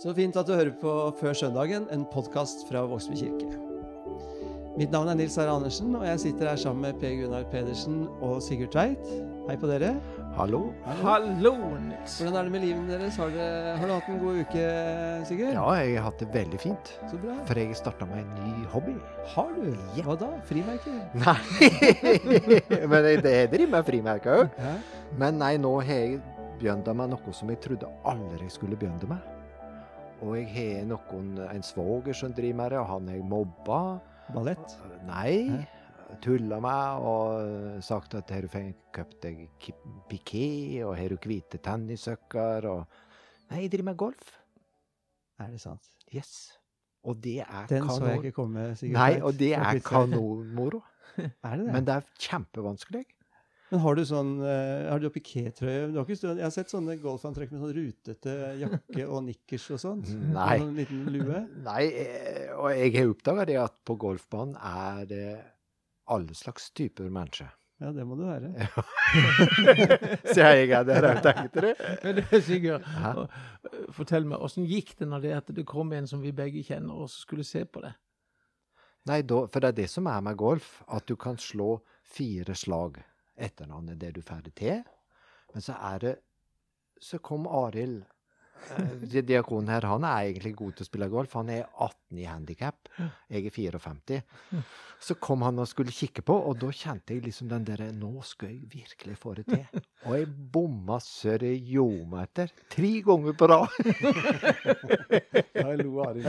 Så fint at du hører på Før søndagen, en podkast fra Vågsby kirke. Mitt navn er Nils Arne Andersen, og jeg sitter her sammen med Per Gunnar Pedersen og Sigurd Tveit. Hei på dere. Hallo. Hallo, Nils. Hvordan er det med livet deres? Har, dere, har du hatt en god uke, Sigurd? Ja, jeg har hatt det veldig fint. Så bra. For jeg starta meg en ny hobby. Har du? Ja. Hva da? Frimerker? Nei Men det jeg driver med frimerker òg. Ja. Men nei, nå har jeg begynt med noe som jeg trodde aldri jeg skulle begynne med. Og jeg har noen, en svoger som driver med det, og han har jeg mobba. Ballett? Nei. Tulla med og sagt at har du kjøpt deg piké, og har du hvite tennissokker, og Nei, jeg driver med golf. Er det sant? Yes. Og det er Den så jeg ikke komme, sikkert. Nei, og det er kanonmoro. Er det det? Men det er kjempevanskelig. Men har du sånn eh, Har du pikétrøye? Du har ikke Jeg har sett sånne golfantrekk med sånn rutete jakke og nikkers og sånt. Nei. Og en liten lue. Nei, eh, og jeg har oppdaga det at på golfbanen er det alle slags typer mennesker. Ja, det må du være. Så jeg er der òg, tenkte det. Men du, Sigurd, Hæ? øh, fortell meg, åssen gikk det når det, at det kom en som vi begge kjenner, og skulle se på det? Nei, da, for det er det som er med golf, at du kan slå fire slag etter hverandre det du ferdig til. Men så er det Så kom Arild eh, Diakonen her, han er egentlig god til å spille golf. Han er 18 i handikap. Jeg er 54. Så kom han og skulle kikke på, og da kjente jeg liksom den derre Nå skal jeg virkelig få det til. Og jeg bomma det ljoma. Tre ganger på rad. Ja, lo Arild.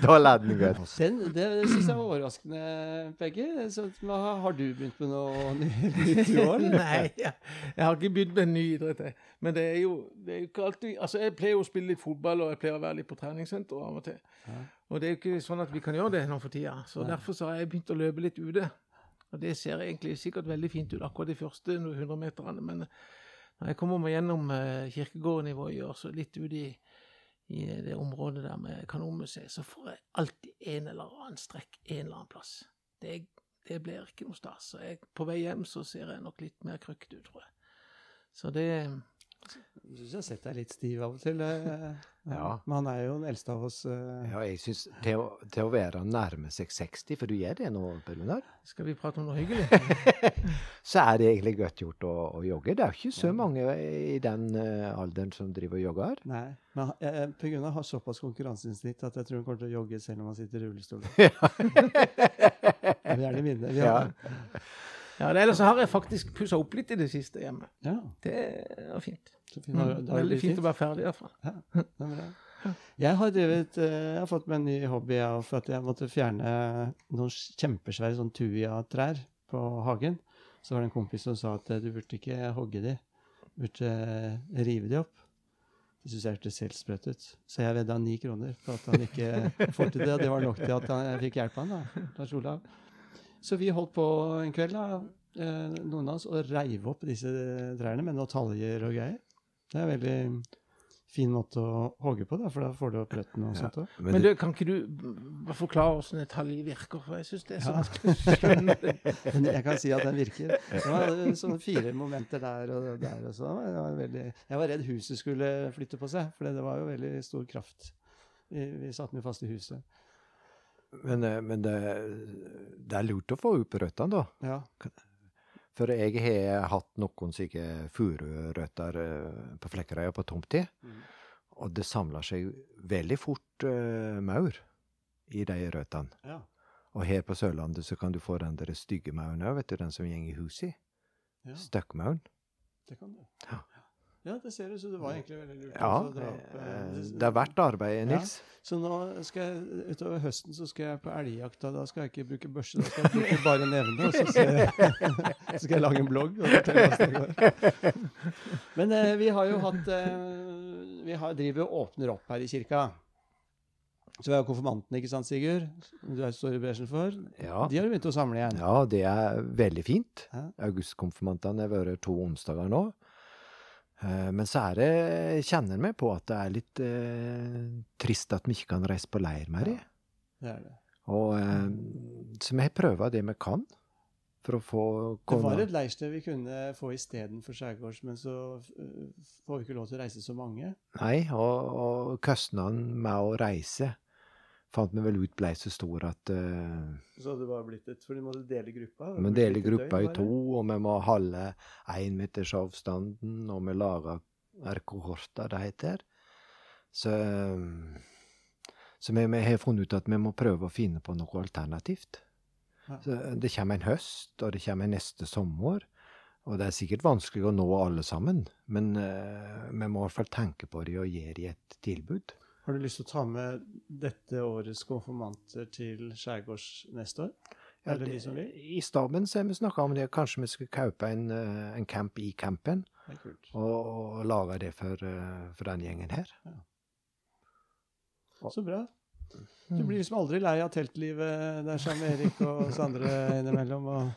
det var ledde den det syns jeg var overraskende, Peggy. Så, har du begynt med noe ny- nytt i år? Nei, jeg, jeg har ikke begynt med en ny idrett. Men det er jo, det er jo ikke alltid Altså, jeg pleier jo å spille litt fotball, og jeg pleier å være litt på treningssenter av og til. Ja. Og det er jo ikke sånn at vi kan gjøre det nå for tida. Så ja. derfor så har jeg begynt å løpe litt ute. Og det ser egentlig sikkert veldig fint ut, akkurat de første 100 meterne. Men når jeg kommer meg gjennom eh, kirkegården i Voier, så litt ut i, i det området der med Kanonmuseet, så får jeg alltid en eller annen strekk en eller annen plass. Det, det blir ikke noe stas. Så jeg, på vei hjem så ser jeg nok litt mer krøkt ut, tror jeg. Så det Jeg syns jeg har sett deg litt stiv av og til. eh, Ja. Men han er jo den eldste av oss. eh. Ja, jeg synes til, å- til å være nærme seg 60, for du gjør det nå, Per Gunnar, Skal vi prate om noe hyggelig? så er det egentlig godt gjort å, å jogge. Det er jo ikke så mange i den eh, alderen som driver og jogger. Nei. Men Per Gunnar har såpass konkurranseinstinkt at jeg tror han kommer til å jogge selv om han sitter i rullestol. Jeg vil gjerne minne. Vi har, Ja, det, Ellers har jeg faktisk pussa opp litt i det siste hjemme. ja. Det er fint. fint. Mm, det er veldig fint, fint å være ferdig herfra. Ja. Jeg har drevet, eh, jeg har fått meg en ny hobby ja, for at jeg måtte fjerne noen kjempesvære sånn tuia-trær på hagen. Så var det en kompis som sa at eh, du burde ikke hogge de, du burde eh, rive de opp. Det syns jeg hørtes helt sprøtt ut. Så jeg vedda ni kroner på at han ikke får til det. Det var nok til at jeg fikk hjelp av han da, Lars Olav. Så vi holdt på en kveld, da, eh, noen av oss, og reiv opp disse trærne med noen taljer og greier. Det er en veldig fin måte å hogge på, da, for da får du opp røttene og sånt òg. Men, Men du, kan ikke du forklare hvordan et talje virker? For jeg syns det er så Ja. vanskelig å skjønne. Men jeg kan si at den virker. Det var sånne fire momenter der og der og sånn. Det var veldig, jeg var redd huset skulle flytte på seg, for det var jo veldig stor kraft. Vi, vi satte den jo fast i huset. Men, eh, men det, det er lurt å få opp røttene, da. Ja. For jeg har hatt noen slike fururøtter eh, på Flekkerøya på tomtid. Mm. Og det samler seg veldig fort uh, maur i de røttene. ja. Og her på Sørlandet så kan du få den der stygge mauren òg, vet du, den som går i huset. ja. Støkkmauren. Det kan du. Ja. Ja, det ser du, så det var egentlig veldig lurt Ja, opp. eh, eh, det er verdt arbeidet, Ja. Nils. Så nå skal jeg, utover høsten så skal jeg på elgjakt, da skal jeg ikke bruke børse, da skal jeg bruke bare nevene, og så så skal jeg lage en blogg og fortelle hvordan det går. Men eh, vi har jo hatt eh, Vi har, driver og åpner opp her i kirka. Så vi har konfirmantene, ikke sant, Sigurd? Du er står i bresjen for. Ja. De har du begynt å samle igjen. ja, det er veldig fint. Ja. Augustkonfirmantene har vært to onsdager nå. Eh, Men så er det, kjenner vi på at det er litt eh, trist at vi ikke kan reise på leir mer. Ja, Det er det. Og, eh, så vi har prøvd det vi kan. for å få Det var et leirsted vi kunne få istedenfor skjærgårds, men så øh, får vi ikke lov til å reise så mange. Nei, og, og kostnaden med å reise fant vi vel ut blei så stor at uh, Så det var blitt et For de måtte dele gruppa. vi deler gruppa i to, og vi må holde én meters avstanden, og vi lager kohorter, det heter. Så, så vi, vi har funnet ut at vi må prøve å finne på noe alternativt. Ja. Så det kommer en høst, og det kommer neste sommer. Og det er sikkert vanskelig å nå alle sammen, men uh, vi må i hvert fall tenke på det og gi dem et tilbud. Har du lyst til å ta med dette årets konfirmanter til skjærgårds neste år? Ja, det, de? I staben så har vi snakka om det. Kanskje vi skulle kjøpe en, eh, en camp i campen og, og lage det for, eh, for den gjengen her. Så bra. Du Mm. blir liksom aldri lei av teltlivet der sammen med Erik og oss andre innimellom. Og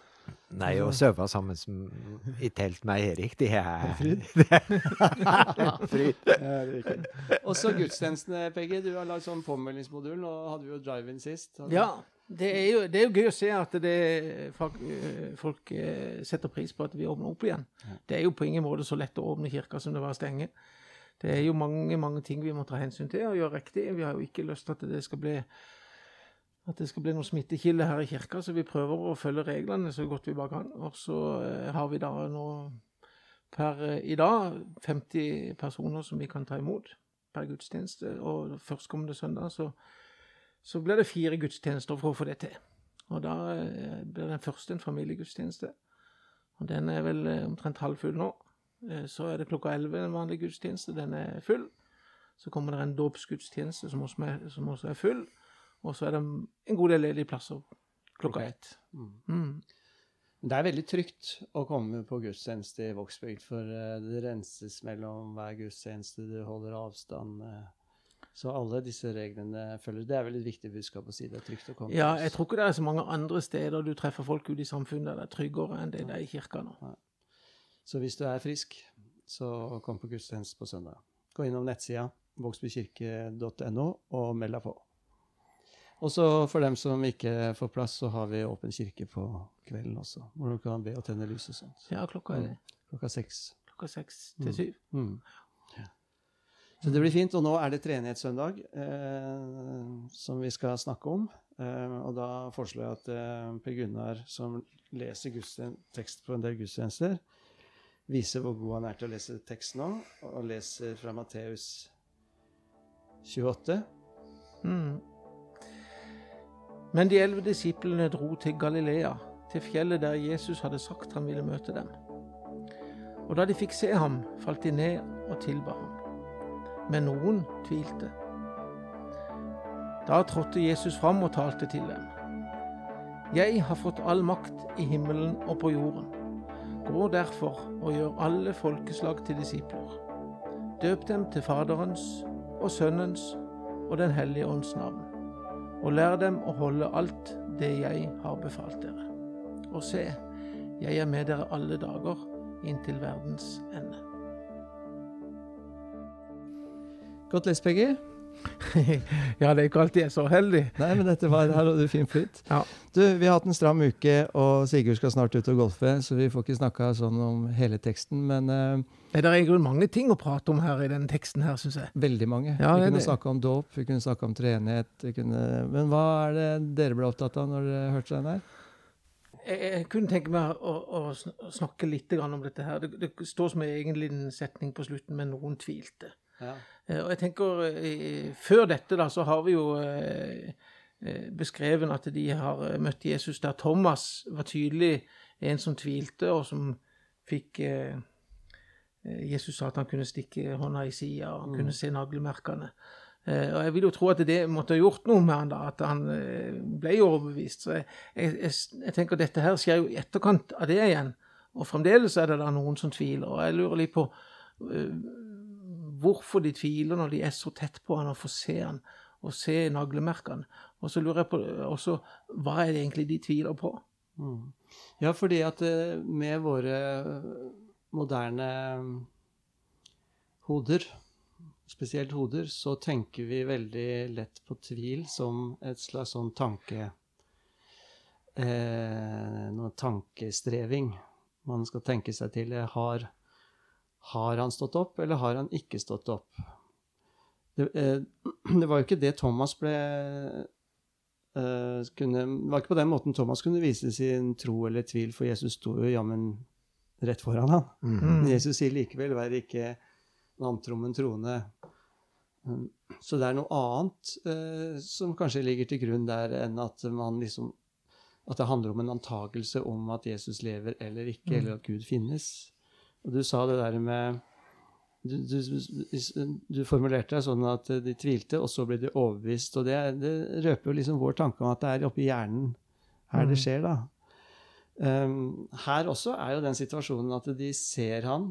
Nei, å sove sammen som, i telt med Erik, det er Fryd. det fryd. Og så gudstjenestene, Peggy. Du har lagd sånn påmeldingsmodul. Nå hadde vi jo drive-in sist. Hadde- Ja, det er, jo, det er jo gøy å se at det, folk, øh, folk øh, setter pris på at vi åpner opp igjen. Det er jo på ingen måte så lett å åpne kirka som det var å stenge. Det er jo mange mange ting vi må ta hensyn til og gjøre riktig. Vi har jo ikke lyst til at det skal bli at det skal bli noen smittekilde her i kirka, så vi prøver å følge reglene så godt vi bare kan. Og så øh, har vi da nå per øh, i dag 50 personer som vi kan ta imot per gudstjeneste. Og førstkommende søndag så så blir det fire gudstjenester for å få det til. Og da eh, blir den første en familiegudstjeneste. Og den er vel eh, omtrent halvfull nå. Eh, Så er det klokka 11 en vanlig gudstjeneste. Den er full. Så kommer det en dåpsgudstjeneste som, som også er full. Og så er det en god del ledige plasser klokka ett. Mm. Mm. Det er veldig trygt å komme på gudstjeneste i Vågsbygd, for eh, det renses mellom hver gudstjeneste, du holder avstand. eh. Så alle disse reglene følger. Det er vel et viktig budskap å si. Det er trygt å komme. Ja, jeg tror ikke det er så mange andre steder du treffer folk ute i samfunnet der det er tryggere enn det det er i kirka nå. Så hvis du er frisk, så kom på gudstjeneste på søndag. Gå innom nettsida vågsbykirke.no og meld deg på. Og så for dem som ikke får plass, så har vi åpen kirke på kvelden også, hvor du kan be og tenne lys og sånt. Ja, klokka er det. Klokka seks. Klokka seks til syv. Mm. Så det blir fint. Og nå er det treenighetssøndag eh, som vi skal snakke om. Eh, og da foreslår jeg at eh, Per Gunnar, som leser tekst på en del gudstjenester, viser hvor god han er til å lese tekst nå, og leser fra Matteus 28. Mm. Men de elleve disiplene dro til Galilea, til fjellet der Jesus hadde sagt han ville møte dem. Og da de fikk se ham, falt de ned og tilba ham. Men noen tvilte. Da trådte Jesus fram og talte til dem. Jeg har fått all makt i himmelen og på jorden. Gå derfor og gjør alle folkeslag til disipler. Døp dem til Faderens og Sønnens og Den hellige ånds navn og lær dem å holde alt det jeg har befalt dere. Og se, jeg er med dere alle dager inntil verdens ende. Godt lest, Peggy. ja, det er ikke alltid jeg er så heldig. Nei, men dette var, her hadde du fin flyt. Ja. Du, vi har hatt en stram uke, og Sigurd skal snart ut og golfe, så vi får ikke snakka sånn om hele teksten, men uh, Det er i grunnen mange ting å prate om her i denne teksten her, syns jeg. veldig mange. Ja, vi kunne det. snakke om dåp, vi kunne snakke om treenighet, vi kunne Men hva er det dere ble opptatt av når dere hørte den her? Jeg, jeg kunne tenke meg å, å snakke litt om dette her. Det, det står som en egen liten setning på slutten, men noen tvilte. Ja. Eh, Og jeg tenker, eh, Før dette da, så har vi jo eh, beskrevet at de har møtt Jesus der Thomas var tydelig en som tvilte, og som fikk Jesus sa at han kunne stikke hånda i sida, og han kunne se naglemerkene. Og jeg vil jo tro at det måtte ha gjort noe med han da, at han ble overbevist. Så jeg, jeg, jeg, tenker at dette her skjer jo i etterkant av det igjen. Og fremdeles er det da noen som tviler. Og jeg lurer litt på hvorfor de tviler når de er så tett på han og får se han og se naglemerkene. Og så lurer jeg på også hva er det egentlig de tviler på? Mm. Ja, fordi at eh, med våre moderne hoder, spesielt hoder, så tenker vi veldig lett på tvil som et slags sånn tanke eh, noe tankestreving. Man skal tenke seg til Jeg har, har han stått opp, eller har han ikke stått opp? Det, eh, det var jo ikke det Thomas ble eh, kunne, Det var ikke på den måten Thomas kunne vise sin tro eller tvil, for Jesus sto jo jammen rett foran ham. Mm. Mm. Men Jesus sier likevel 'vær ikke vantro, men troende'. Mm. Så det er noe annet eh, som kanskje ligger til grunn der, enn at man liksom At det handler om en antagelse om at Jesus lever eller ikke, Mm. eller at Gud finnes. Og du sa det der med du, du, du formulerte deg sånn at de tvilte, og så ble de overbevist. Og det, det røper jo liksom vår tanke om at det er oppi hjernen her det Mm. skjer, da. Um, her også er jo den situasjonen at de ser han,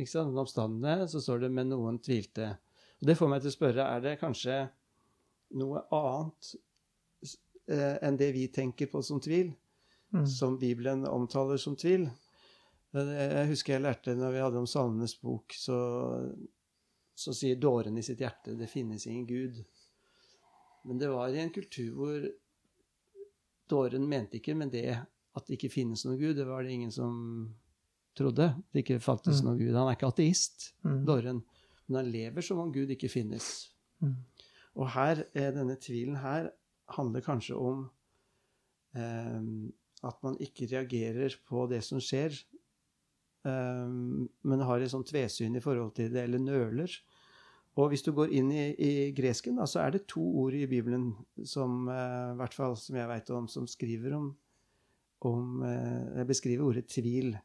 ikke sant, den oppstandende, så står det 'men noen tvilte'. Og Det får meg til å spørre er det kanskje noe annet eh, enn det vi tenker på som tvil, Mm. som Bibelen omtaler som tvil. Jeg husker jeg lærte når vi hadde om Salmenes bok, så, så sier dåren i sitt hjerte 'det finnes ingen Gud'. Men det var i en kultur hvor dåren mente ikke med det at det ikke finnes noen Gud. Det var det ingen som trodde. Det ikke fantes Mm. noen Gud. Han er ikke ateist, Mm. dåren. Men han lever som om Gud ikke finnes. Mm. Og her, eh, denne tvilen her handler kanskje om eh, at man ikke reagerer på det som skjer, men har et sånt tvesyn i forhold til det, eller nøler. Og hvis du går inn i, i gresken, da, så er det to ord i Bibelen som, eh, i hvert fall som jeg vet om, som skriver om, om eh, beskriver ordet tvil.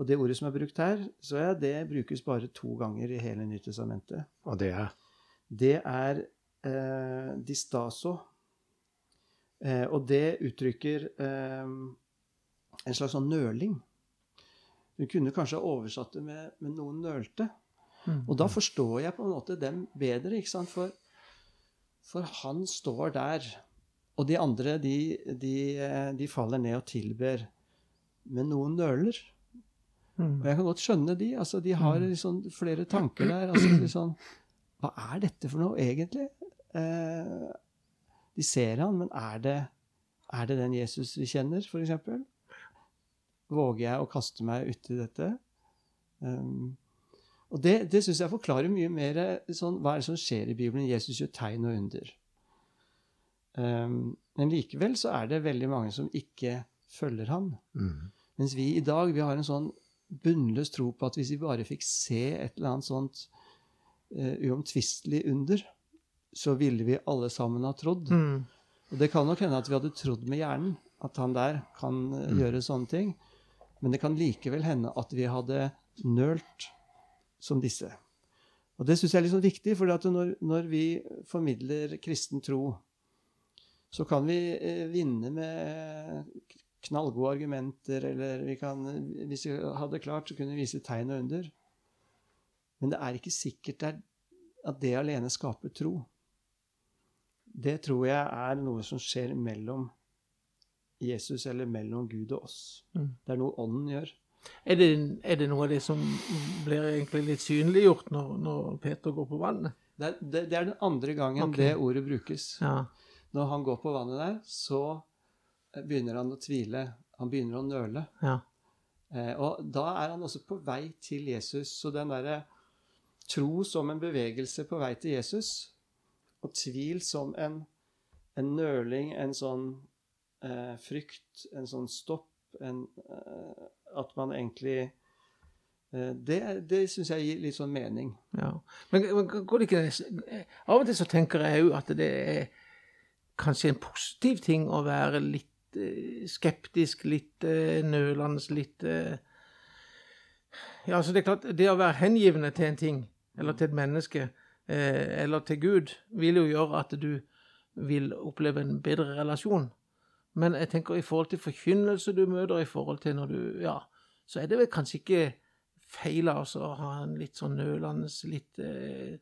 Og det ordet som er brukt her, så ja, det brukes bare to ganger i hele Nytestamentet. Og det er Det er eh, distaso. Eh, og det uttrykker eh, en slags sånn nøling. Du kunne kanskje oversatt det med, med 'noen nølte'. Mm. Og da forstår jeg på en måte dem bedre, ikke sant? For, for han står der, og de andre, de, de, de faller ned og tilber. Men noen nøler. Mm. Og jeg kan godt skjønne de. altså De har Mm. liksom flere tanker der. altså liksom, Hva er dette for noe, egentlig? Eh, de ser han, men er det, er det den Jesus vi kjenner, f.eks.? Våger jeg å kaste meg uti dette? Um, og det, det syns jeg forklarer mye mer sånn, hva er det som skjer i Bibelen. Jesus gjør tegn og under. Um, men likevel så er det veldig mange som ikke følger han. mm. Mens vi i dag vi har en sånn bunnløs tro på at hvis vi bare fikk se et eller annet sånt uh, uomtvistelig under, så ville vi alle sammen ha trodd. Mm. Og det kan nok hende at vi hadde trodd med hjernen at han der kan mm. gjøre sånne ting. Men det kan likevel hende at vi hadde nølt som disse. Og det syns jeg er litt sånn viktig, for når, når vi formidler kristen tro, så kan vi eh, vinne med knallgode argumenter, eller vi kan, hvis vi hadde klart, så kunne vi vise tegn og under. Men det er ikke sikkert det er, at det alene skaper tro. Det tror jeg er noe som skjer mellom Jesus eller mellom Gud og oss. Mm. Det er noe Ånden gjør. Er, det, er det noe av det som blir egentlig litt synliggjort når, når Peter går på vannet? Det er, det, det er den andre gangen okay. det ordet brukes. Ja. Når han går på vannet der, så begynner han å tvile. Han begynner å nøle. ja. Eh, og da er han også på vei til Jesus. Så den derre tro som en bevegelse på vei til Jesus, og tvil som en, en nøling, en sånn eh, frykt, en sånn stopp, en, eh, at man egentlig eh, Det, det syns jeg gir litt sånn mening. Ja. Men, men går det ikke Av og til så tenker jeg jo at det er kanskje en positiv ting å være litt eh, skeptisk, litt eh, nølende, litt eh, Ja, altså det er klart, det å være hengivende til en ting, eller til et menneske, eh, eller til Gud, vil jo gjøre at du vil oppleve en bedre relasjon. Men jeg tenker i forhold til forkynnelse du møter, i forhold til når du Ja, så er det vel kanskje ikke feil altså, å ha en litt sånn nølende, litt eh,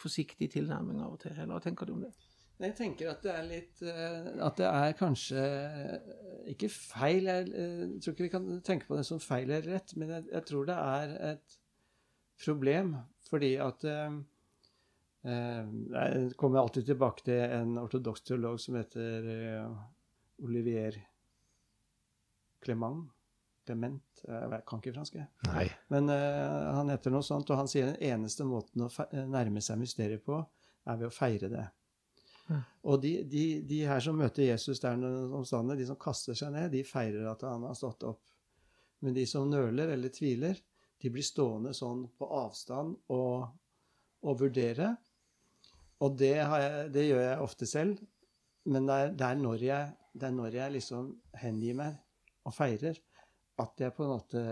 forsiktig tilnærming av og til. Eller hva tenker du om det? Jeg tenker at det er litt eh, At det er kanskje eh, ikke feil Jeg eh, tror ikke vi kan tenke på det som feil eller rett, men jeg, jeg tror det er et problem fordi at Jeg kommer alltid tilbake til en ortodoks teolog som heter Olivier Clement. Clement Jeg kan ikke fransk, jeg. Nei. Men uh, han heter noe sånt, og han sier den eneste måten å fe- nærme seg mysteriet på, er ved å feire det. Mm. Og de, de, de her som møter Jesus der når de som kaster seg ned, de feirer at han har stått opp. Men de som nøler eller tviler, de blir stående sånn på avstand og, og vurdere. Og det, har jeg, det gjør jeg ofte selv. Men det er, det er, når, jeg, det er når jeg liksom hengir meg og feirer, at jeg på en måte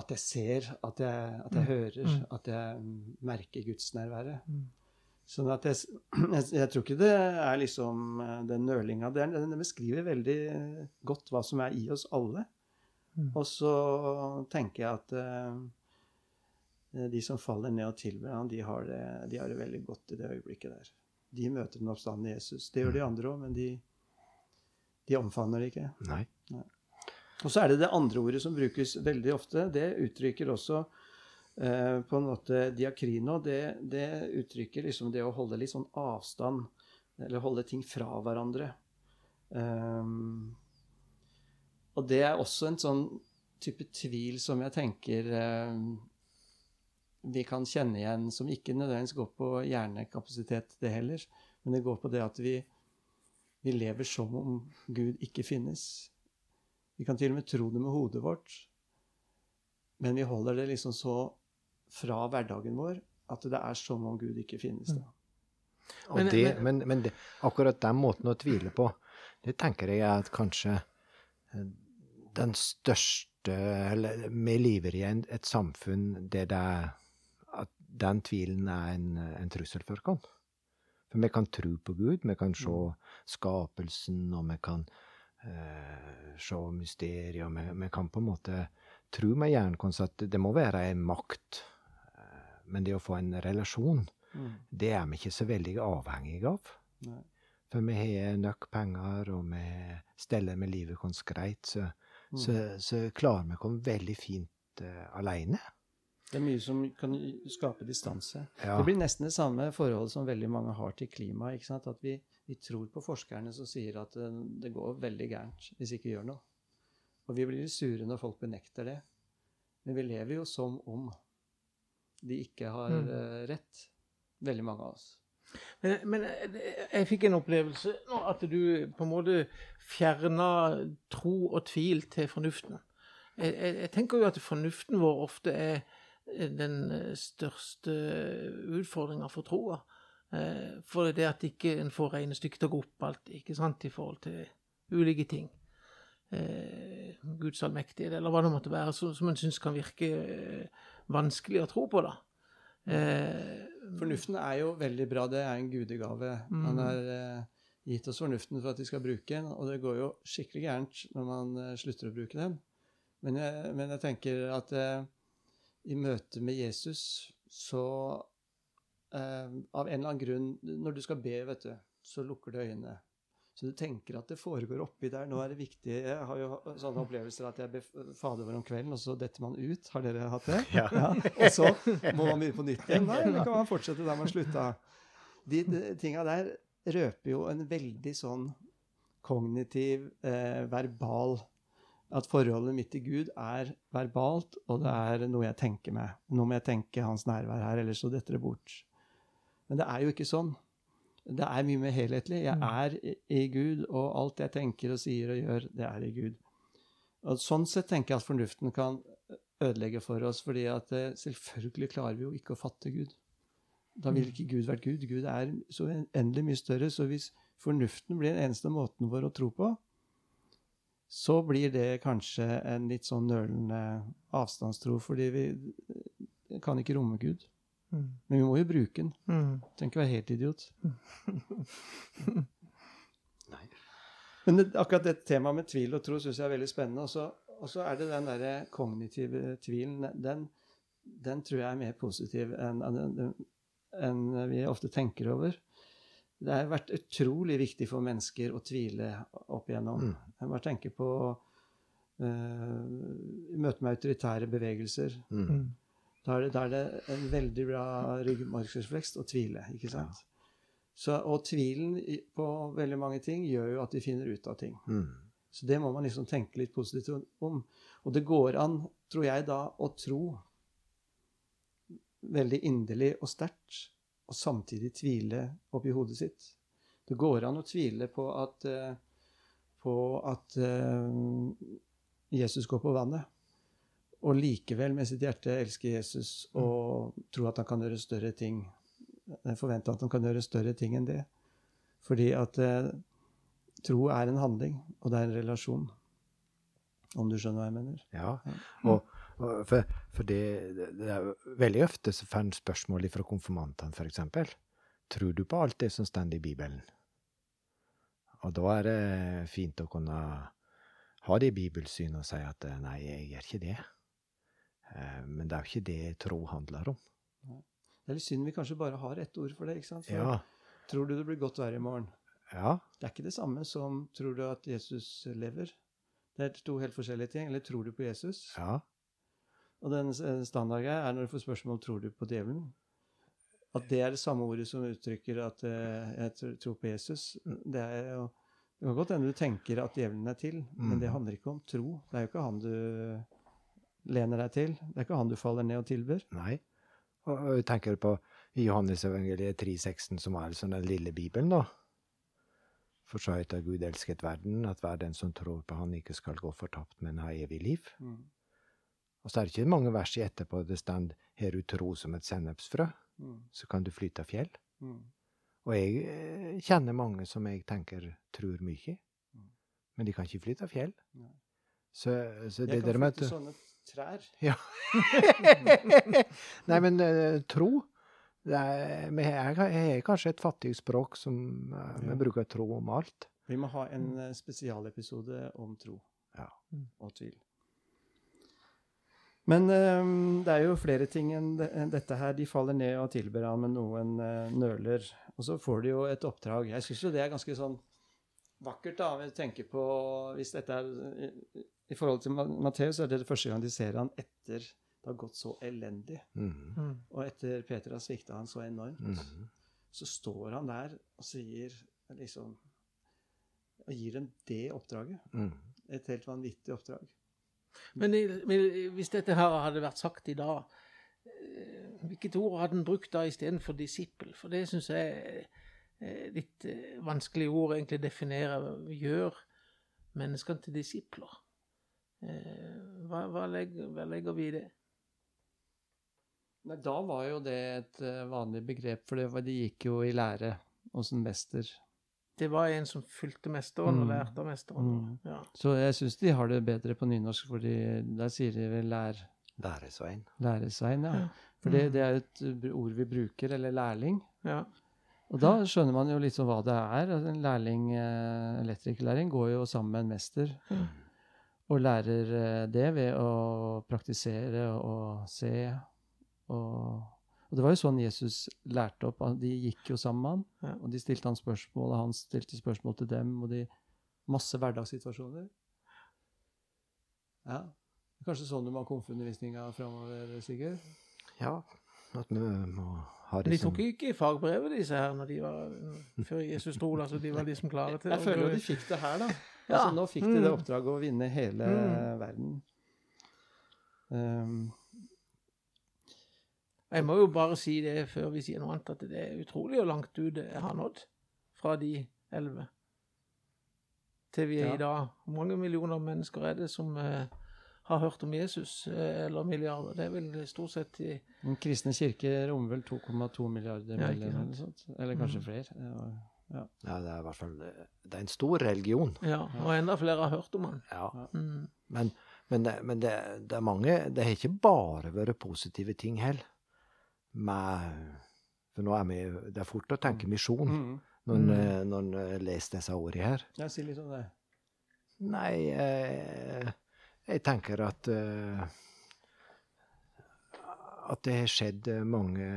At jeg ser, at jeg, at jeg Mm. hører, Mm. at jeg merker gudsnærværet. Mm. Sånn at jeg, jeg, jeg tror ikke det er liksom eh, den nølinga. Den, den beskriver veldig godt hva som er i oss alle. Mm. Og så tenker jeg at uh, de som faller ned og tilber ham, de, de har det veldig godt i det øyeblikket der. De møter den oppstandende Jesus. Det gjør de andre òg, men de, de omfavner det ikke. Nei. Og så er det det andre ordet som brukes veldig ofte. Det uttrykker også eh, på en måte diakrino. Det, det uttrykker liksom det å holde litt sånn avstand, eller holde ting fra hverandre. Um, og det er også en sånn type tvil som jeg tenker eh, vi kan kjenne igjen, som ikke nødvendigvis går på hjernekapasitet, det heller. Men det går på det at vi, vi lever som om Gud ikke finnes. Vi kan til og med tro det med hodet vårt, men vi holder det liksom så fra hverdagen vår at det er som om Gud ikke finnes. Da. Og Men- det, men- men, det, akkurat den måten å tvile på, det tenker jeg er at kanskje eh, den største Eller vi lever i en, et samfunn der det er den tvilen er en, en trussel for oss. For vi kan tro på Gud, vi kan se Mm. skapelsen, og vi kan eh, se mysteriet, og vi, vi kan på en måte tro med hjernen vår at det må være en makt. Eh, Men det å få en relasjon Mm. det er vi ikke så veldig avhengige av. Nei. For vi har nok penger, og vi steller med livet vårt greit, så, Mm. så, så klarer vi oss veldig fint uh, aleine. Det er mye som kan skape distanse. Ja. Det blir nesten det samme forholdet som veldig mange har til sant? At vi, vi tror på forskerne som sier at det, det går veldig gærent hvis vi ikke gjør noe. Og vi blir sure når folk benekter det. Men vi lever jo som om de ikke har Mm. eh, rett. Veldig mange av oss. Men, men jeg, jeg fikk en opplevelse nå at du på en måte fjerna tro og tvil til fornuften. Jeg, jeg, jeg tenker jo at fornuften vår ofte er den eh, største utfordringa for troa. Eh, For det er at ikke en får regnestykket til å gå opp alltid, ikke sant, i forhold til ulike ting. Eh, Guds allmektighet, eller hva det måtte være, som, som en syns kan virke vanskelig å tro på, da. Eh, Fornuften er jo veldig bra. Det er en gudegave. Mm. Han har eh, gitt oss fornuften for at vi skal bruke den, og det går jo skikkelig gærent når man slutter å bruke den. Men jeg, men jeg tenker at eh, i møte med Jesus så eh, Av en eller annen grunn Når du skal be, vet du, så lukker du øynene. Så du tenker at det foregår oppi der. Nå er det viktig Jeg har jo sånne opplevelser at jeg ber Fader vår om kvelden, og så detter man ut. Har dere hatt det? Ja. Og så må man begynne på nytt igjen. Nei, eller kan man fortsette der man slutta? De, de tinga der røper jo en veldig sånn kognitiv, eh, verbal At forholdet mitt til Gud er verbalt, og det er noe jeg tenker med. Nå må jeg tenke hans nærvær her, ellers så detter det bort. Men det er jo ikke sånn. Det er mye mer helhetlig. Jeg er i, Gud, og alt jeg tenker og sier og gjør, det er i Gud. Og Sånn sett tenker jeg at fornuften kan ødelegge for oss, fordi at eh, selvfølgelig klarer vi jo ikke å fatte Gud. Da ville ikke Gud vært Gud. Gud er så endelig mye større. Så hvis fornuften blir den eneste måten vår å tro på, så blir det kanskje en litt sånn nølende avstandstro, fordi vi eh, kan ikke romme Gud. mm, Men vi må jo bruke den. mm. Trenger ikke være helt idiot. Nei. Men det, akkurat det temaet med tvil og tro syns jeg er veldig spennende. Og så, og så er det den derre kognitive tvilen. Den, den tror jeg er mer positiv enn- enn vi ofte tenker over. Det har vært utrolig viktig for mennesker å tvile opp igjennom. Mm. Jeg bare tenker på uh, møte med autoritære bevegelser. Mm. Mm. Da er, det, da er det en veldig bra ryggmargsrefleks å tvile. ikke sant? Så, og tvilen på veldig mange ting gjør jo at vi finner ut av ting. Mm. Så det må man liksom tenke litt positivt om. Og det går an, tror jeg da, å tro veldig inderlig og sterkt, og samtidig tvile oppi hodet sitt. Det går an å tvile på at, eh, på at uh, Jesus går på vannet, og likevel med sitt hjerte elske Jesus og tro at han kan gjøre større ting. Forvente at han kan gjøre større ting enn det. Fordi at tro er en handling, og det er en relasjon. Om du skjønner hva jeg mener? Ja, og for, for det, det, er veldig ofte så får en spørsmål fra konfirmantene, f.eks. Tror du på alt det som står i Bibelen? Og da er det fint å kunne ha det bibelsynet og si at nei, jeg gjør ikke det. Eh, men det er jo ikke det tro handler om. Det er litt synd vi kanskje bare har ett ord for det. ikke sant? For Ja. Tror du det blir godt vær i morgen? Ja. Det er ikke det samme som tror du at Jesus lever. Det er to helt forskjellige ting. Eller tror du på Jesus? Ja. Og den s- standardgreia er når du får spørsmål tror du på djevelen. At det er det samme ordet som uttrykker at eh, jeg tror på Jesus. Det er jo det kan godt hende du tenker at djevelen er til, men det Mm. handler ikke om tro. Det er jo ikke han du lener deg til. Det er ikke han du faller ned og tilber. Nei. Og, og tenker på Johannesevangeliet 3,16, som er liksom den lille Bibelen, da. For så høyt har Gud elsket verden, at hver den som tror på Han, ikke skal gå fortapt, men ha evig liv. Og så er det ikke mange vers i etterpå det står 'Har du tro som et sennepsfrø, Mm. så kan du flyte fjell'. Mm. Og jeg eh, kjenner mange som jeg tenker tror mye, Mm. men de kan ikke flytte fjell. Nei. Så, så det Jeg kan flytte sånne trær. Ja. Nei, men eh, tro det er, vi er kanskje et fattig språk som Ja. vi bruker tro om alt. Vi må ha en eh, spesialepisode om tro Ja. og tvil. Men um, det er jo flere ting enn dette her. De faller ned og tilber ham, men noen uh, nøler. Og så får de jo et oppdrag. Jeg syns jo det er ganske sånn vakkert, da. Hvis du tenker på Hvis dette er i- I forhold til Ma- Matteus, er det det første gang de ser han etter det har gått så elendig. Mm -hmm. Og etter Peter har svikta han så enormt. Mhm. så står han der og sier liksom Og gir dem det oppdraget. Mhm. Et helt vanvittig oppdrag. Men, men hvis dette her hadde vært sagt i dag, eh, hvilket ord hadde en brukt da istedenfor disippel? For det syns jeg er litt eh, vanskelig ord egentlig definere. Gjør menneskene til disipler. Eh, Hva, hva, legger, hva legger vi i det? Da var jo det et eh, vanlig begrep, for det gikk jo i lære hos en mester. Det var en som fulgte mesteren og Mm. lærte av mesteren. Mm. Ja. Så jeg syns de har det bedre på nynorsk, for der sier de vel lær, Læresvein. læresvein, ja. Ja. For det, det er et ord vi bruker, eller lærling. ja. Og da skjønner man jo litt liksom hva det er. Altså, En lærling, elektrikerlæring elektrikerlærling, går jo sammen med en mester. Mm. Og lærer eh, det ved å praktisere og se. Og, og det var jo sånn Jesus lærte opp. De gikk jo sammen med han, Ja. og de stilte han spørsmål, og han stilte spørsmål til dem. Og de Masse hverdagssituasjoner. Ja. Kanskje sånn du må ha konfundervisninga framover, Sigurd? Ja, at vi må ha det de som tok ikke fagbrevet, disse her, når de var, før Jesus dro. Altså, de var liksom klare til Jeg føler jo de fikk det her, da. Ja. Altså, nå fikk de det Mm. oppdraget å vinne hele Mm. verden. Um, Jeg må jo bare si det før vi sier noe annet, at det er utrolig hvor langt ut det har nådd fra de elleve til vi er Ja. i dag. Hvor mange millioner mennesker er det som uh, har hørt om Jesus, uh, eller milliarder? Det er vel stort sett i Den kristne kirke rommer vel 2,2 milliarder Ja, eller, sånt. eller kanskje Mm. flere. Ja, Ja. Ja, det er i hvert fall Det er en stor religion. Ja, og enda flere har hørt om den. Ja. Mm. Men, men, det, men det, det er mange Det har ikke bare vært positive ting heller. Med For nå er vi Det er fort å tenke misjon Mm. når en Mm. eh, når en eh, leser disse ordene her. Ja, si litt om det. Nei, jeg, jeg tenker at eh, At det har skjedd eh, mange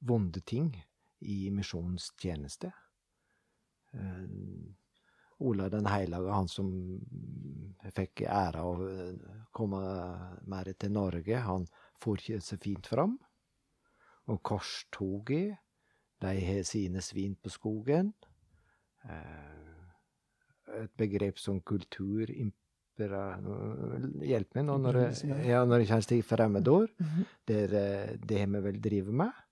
vonde ting i misjonens tjeneste. Eh, Ola den hellige, han som fikk æra av å komme mer til Norge, han for ikke så fint fram. Og korstoget, de har sine svin på skogen. Eh, et begrep som kultur Hjelp meg nå når jeg, ja, når jeg kommer til fremmedord. Det, det har vi vel drevet med.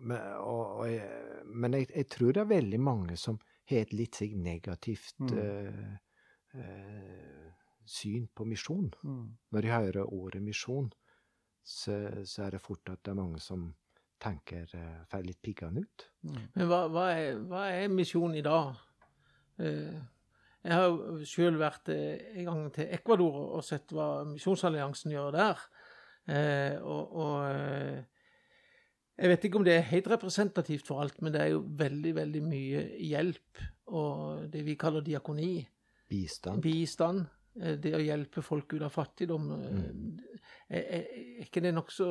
Men, og, og jeg, men jeg, jeg, tror det er veldig mange som har et litt negativt mm. uh, uh, syn på misjon. Mm. Når de hører ordet misjon, så, så, er det fort at det er mange som tenker uh, får litt piggende ut. Mm. Men hva, hva, er, hva er misjonen i dag? jeg har jo sjøl vært en gang til Ecuador og sett hva Misjonsalliansen gjør der. og, og jeg vet ikke om det er helt representativt for alt, men det er jo veldig, veldig mye hjelp og det vi kaller diakoni. Bistand. Bistand. Eh, det å hjelpe folk ut av fattigdom. Eh, mm. Er, er, ikke det nokså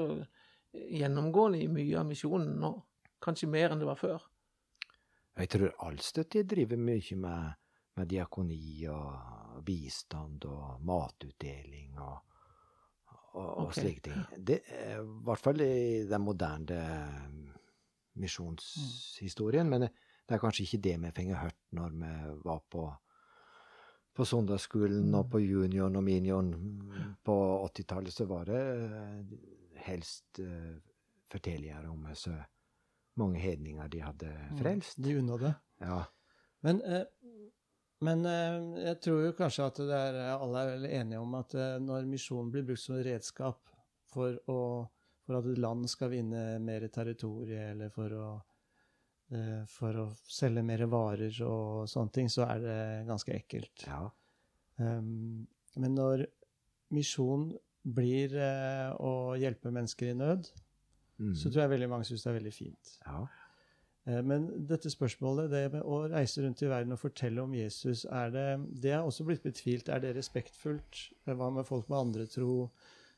gjennomgående i mye av misjonen nå? Kanskje mer enn det var før? Jeg tror Allstøtte driver mye med, med diakoni og bistand og matutdeling og og, og okay. slike ting. Det, I hvert fall i den moderne misjonshistorien. Men det er kanskje ikke det vi fikk hørt når vi var på, på søndagsskolen og på junioren og minioren på 80-tallet. Så var det eh, helst uh, fortellere om så mange hedninger de hadde frelst. De unna det. Ja. Men uh, men eh, jeg tror jo kanskje at er, alle er veldig enige om at eh, når misjonen blir brukt som redskap for, å, for at et land skal vinne mer territorium, eller for å, eh, for å selge mer varer og sånne ting, så er det ganske ekkelt. Ja. Um, men når misjon blir uh, å hjelpe mennesker i nød, mm. så tror jeg veldig mange syns det er veldig fint. Ja. Uh, men dette spørsmålet, det med å reise rundt i verden og fortelle om Jesus, er det, det er også blitt betvilt. Er det respektfullt? Eh, hva med folk med andre tro?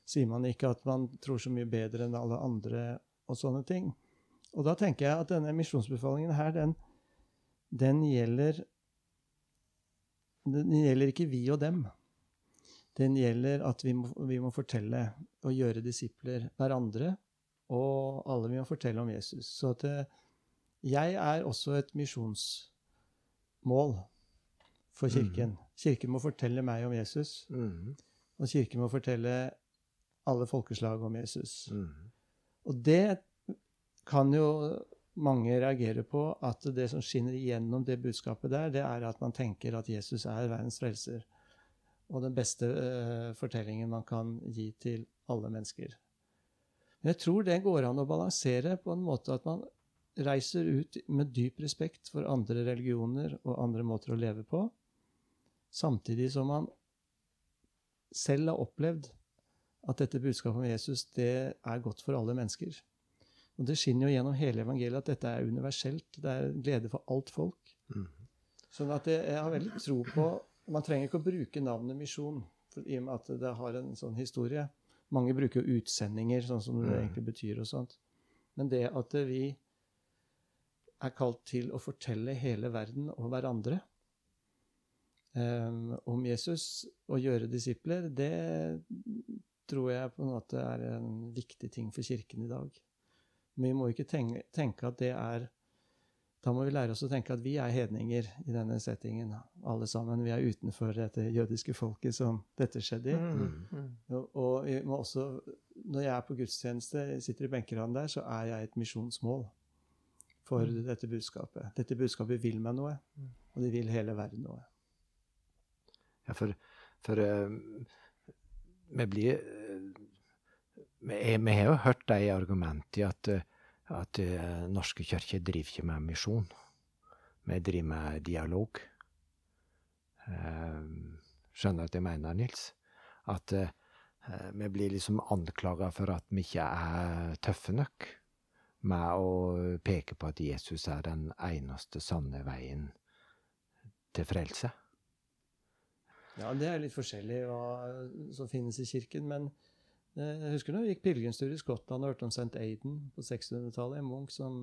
Sier man ikke at man tror så mye bedre enn alle andre, og sånne ting? Og da tenker jeg at denne misjonsbefalingen her, den, den gjelder Den gjelder ikke vi og dem. Den gjelder at vi må, vi må fortelle og gjøre disipler hverandre, og alle vi må fortelle om Jesus. Så at jeg er også et misjonsmål for Kirken. Mm. Kirken må fortelle meg om Jesus, mm. og Kirken må fortelle alle folkeslag om Jesus. Mm. Og det kan jo mange reagere på, at det som skinner igjennom det budskapet der, det er at man tenker at Jesus er verdens frelser. Og den beste uh, fortellingen man kan gi til alle mennesker. Men jeg tror det går an å balansere på en måte at man reiser ut med dyp respekt for andre religioner og andre måter å leve på, samtidig som man selv har opplevd at dette budskapet om Jesus det er godt for alle mennesker. Og Det skinner jo gjennom hele evangeliet at dette er universelt. Det er glede for alt folk. Mm. Sånn at jeg har veldig tro på Man trenger ikke å bruke navnet misjon i og med at det har en sånn historie. Mange bruker jo utsendinger, sånn som det mm. egentlig betyr. og sånt. Men det at vi er kalt til å fortelle hele verden og hverandre um, om Jesus og gjøre disipler, det tror jeg på en måte er en viktig ting for Kirken i dag. Men vi må ikke tenke, tenke at det er da må vi lære oss å tenke at vi er hedninger i denne settingen, alle sammen. Vi er utenfor dette jødiske folket som dette skjedde i. Mm. Mm. Og, og også, når jeg er på gudstjeneste, sitter i benkeradene der, så er jeg et misjonsmål for mm. dette budskapet. Dette budskapet vil meg noe, mm. og det vil hele verden noe. Ja, for, for uh, vi blir uh, vi, vi, har jo hørt de argumentene at, uh, at uh, Norske kirke driver ikke med misjon. Vi driver med dialog. skjønner du at jeg mener, Nils? At vi blir liksom anklaga for at vi ikke er tøffe nok med å peke på at Jesus er den eneste sanne veien til frelse. Ja, det er litt forskjellig hva som finnes i kirken. Men jeg husker da vi gikk pilegrimstur i Skottland og hørte om St. Aiden på 600-tallet. En munk som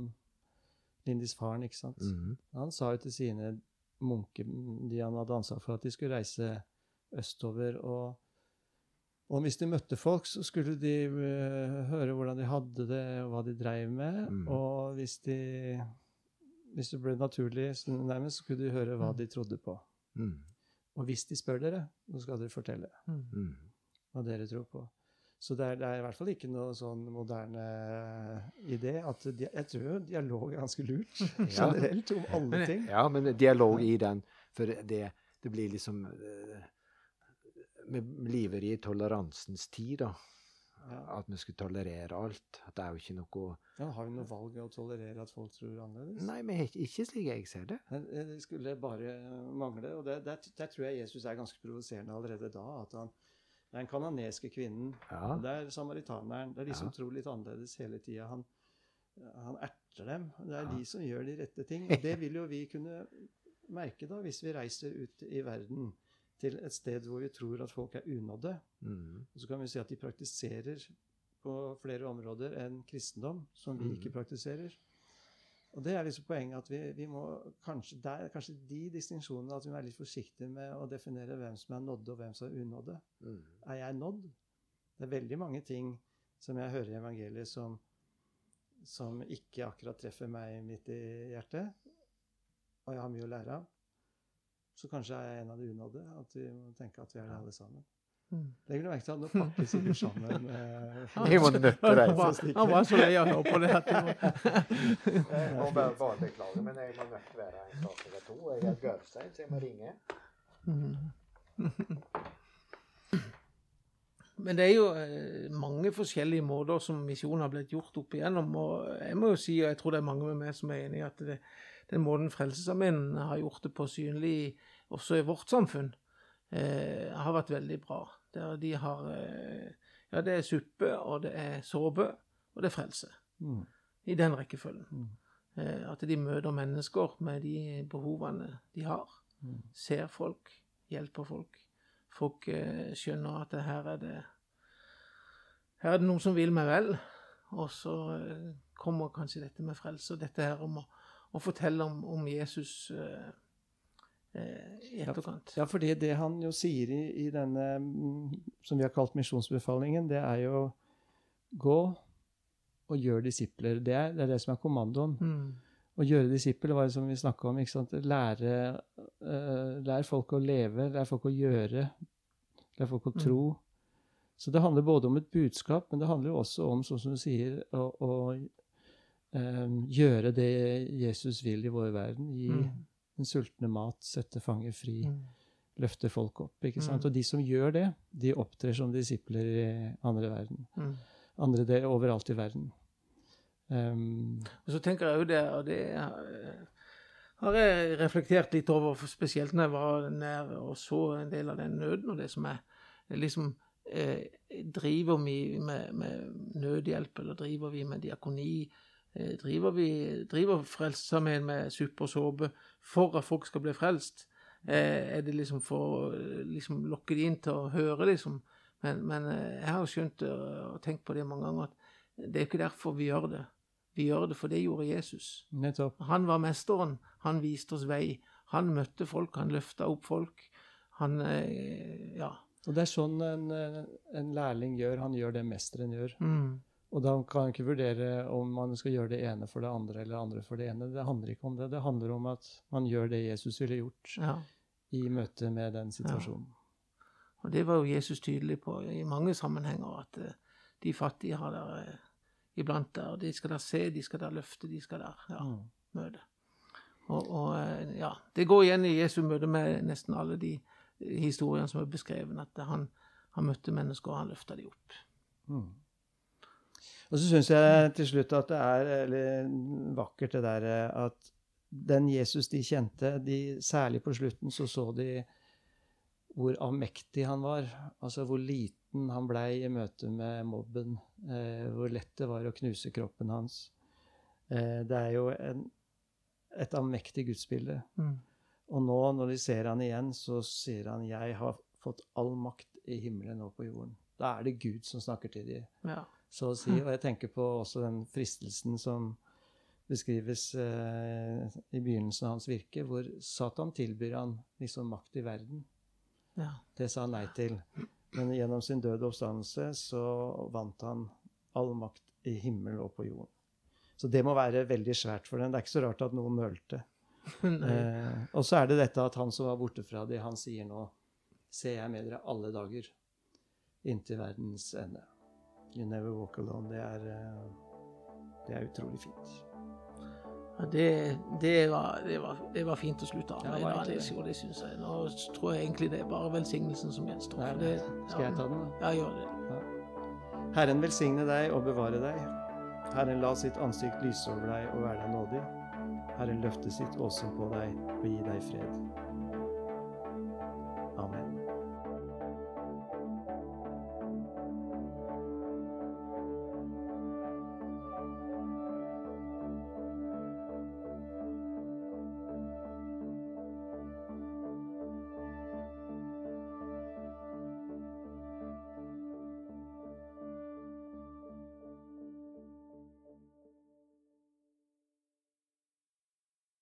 Lindis faren, ikke sant. Mm -hmm. Han sa jo til sine munker de han hadde ansvar for, at de skulle reise østover og og hvis de møtte folk, så skulle de uh, høre hvordan de hadde det, og hva de dreiv med. Mm. Og hvis, de, hvis det ble naturlig, så nærmest, så skulle de høre hva mm. de trodde på. Mm. Og hvis de spør dere, så skal dere fortelle Mm. Mm. hva dere tror på. Så det er, det er i hvert fall ikke noe sånn moderne idé. at de, Jeg tror dialog er ganske lurt Ja. generelt om alle Men- ting. Ja, men dialog i den, for det, det blir liksom eh, Vi lever i toleransens tid, da. Ja. At vi skulle tolerere alt. At det er jo ikke noe Ja, har vi noe valg å tolerere at folk tror annerledes? Nei, men ikke, slik jeg ser det. Eh, Det skulle bare mangle. Og det, der, tror jeg Jesus er ganske provoserende allerede da. at han, den kanoneske kvinnen. Ja. Det er samaritaneren. Det er de som tror litt annerledes hele tida. Han, han erter dem. Det er de som gjør de rette ting. Og det vil jo vi kunne merke da, hvis vi reiser ut i verden til et sted hvor vi tror at folk er unådde. Mm. Og så kan vi si at de praktiserer på flere områder enn kristendom, som vi ikke praktiserer. Og det er liksom poenget at vi, vi må kanskje der, kanskje de distinksjonene at vi må være litt forsiktige med å definere hvem som er nådde, og hvem som er unådde. Mm. Er jeg nådd? Det er veldig mange ting som jeg hører i evangeliet som, som ikke akkurat treffer meg midt i hjertet, og jeg har mye å lære av. Så kanskje er jeg en av de unådde, at vi må tenke at vi er det alle sammen. Mm. Legger du merke til at nå pakker sikkert sammen Jeg må nøtte Han reise. var, han var så lei av å høre på det. Jeg må bare, bare beklage, men jeg må nødt være en sak eller to. Jeg er gørrstein, så jeg må ringe. Mm. Men det er jo eh, mange forskjellige måter som misjonen har blitt gjort opp igjennom. Og jeg må jo si, og jeg tror det er mange med meg som er enig i at det, den måten Frelsesarmeen har gjort det på synlig også i vårt samfunn, eh, har vært veldig bra. Der de har eh, Ja, det er suppe, og det er såpe, og det er frelse. mm. I den rekkefølgen. Mm. Eh, at de møter mennesker med de behovene de har. Mm. Ser folk, hjelper folk. Folk eh, skjønner at her er det Her er det noen som vil meg vel. Og så kommer kanskje dette med frelse, og dette her om å, å fortelle om, om Jesus eh, i etterkant. Ja, fordi det han jo sier i, i denne mm, som vi har kalt misjonsbefalingen, det er jo gå og gjør disipler. Det er det, er det som er kommandoen. Mm. Å gjøre disipler var det som vi snakka om. ikke sant? Lære, uh, lær folk å leve, lær folk å gjøre, lær folk å Mm. tro. Så det handler både om et budskap, men det handler jo også om, sånn som du sier, å, å um, gjøre det Jesus vil i vår verden. Gi Mm. Den sultne mat, sette fanger fri Mm. løfter folk opp. ikke sant? Mm. Og de som gjør det, de opptrer som disipler i andre verden. Mm. Andre deler overalt i verden. Um, Og så tenker jeg jo det, og det har jeg reflektert litt over, spesielt når jeg var nær og så en del av den nøden, og det som er liksom eh, Driver vi med, med nødhjelp, eller driver vi med diakoni? Eh, driver vi driver Frelsesarmeen med supersåpe for at folk skal bli frelst? Eh, er det liksom for å liksom, lokke de inn til å høre, liksom? Men, men eh, jeg har skjønt eh, og tenkt på det mange ganger, at det er ikke derfor vi gjør det. Vi gjør det for det gjorde Jesus. nettopp. Han var mesteren. Han viste oss vei. Han møtte folk, han løfta opp folk. Han eh, Ja. Og det er sånn en, en lærling gjør. Han gjør det mesteren gjør. Mm. Og da kan man ikke vurdere om man skal gjøre det ene for det andre eller andre for det ene. Det handler ikke om det. Det handler om at man gjør det Jesus ville gjort ja. i møte med den situasjonen. Og det var jo Jesus tydelig på i mange sammenhenger, at eh, de fattige har der eh, iblant der. De skal der se, de skal der løfte, de skal der ja, Mm. møte. Og, og eh, ja, det går igjen i Jesu møte med nesten alle de historiene som er beskrevet, at han, han møtte mennesker, og han løfta de opp. Mm. Og så syns jeg til slutt at det er eller, vakkert det der eh, at den Jesus de kjente, de, særlig på slutten, så så de hvor avmektig han var. Altså hvor liten han blei i møte med mobben. Eh, hvor lett det var å knuse kroppen hans. Eh, det er jo en, et avmektig gudsbilde. Mm. Og nå, når de ser han igjen, så sier han 'Jeg har fått all makt i himmelen og på jorden'. Da er det Gud som snakker til dem Ja. Så å si. Og jeg tenker på også den fristelsen som beskrives eh, i begynnelsen av hans virke, hvor Satan tilbyr han liksom makt i verden. ja. Det sa han nei til. Men gjennom sin døde oppstandelse så vant han all makt i himmel og på jorden. Så det må være veldig svært for den. Det er ikke så rart at noen nølte. Eh, og så er det dette at han som var borte fra det, han sier nå Ser jeg med dere alle dager inntil verdens ende. You never walk alone. Det er, eh, det er utrolig fint. Ja, det, det, var, det, var, det var fint å slutte av med. da, det, det. det synes jeg. Nå tror jeg egentlig det er bare velsignelsen som gjenstår. Nei, Skal jeg ta den, da? Ja, gjør det. Herren velsigne deg og bevare deg. Herren la sitt ansikt lyse over deg og være deg nådig. Herren løfte sitt åsyn på deg og gi deg fred.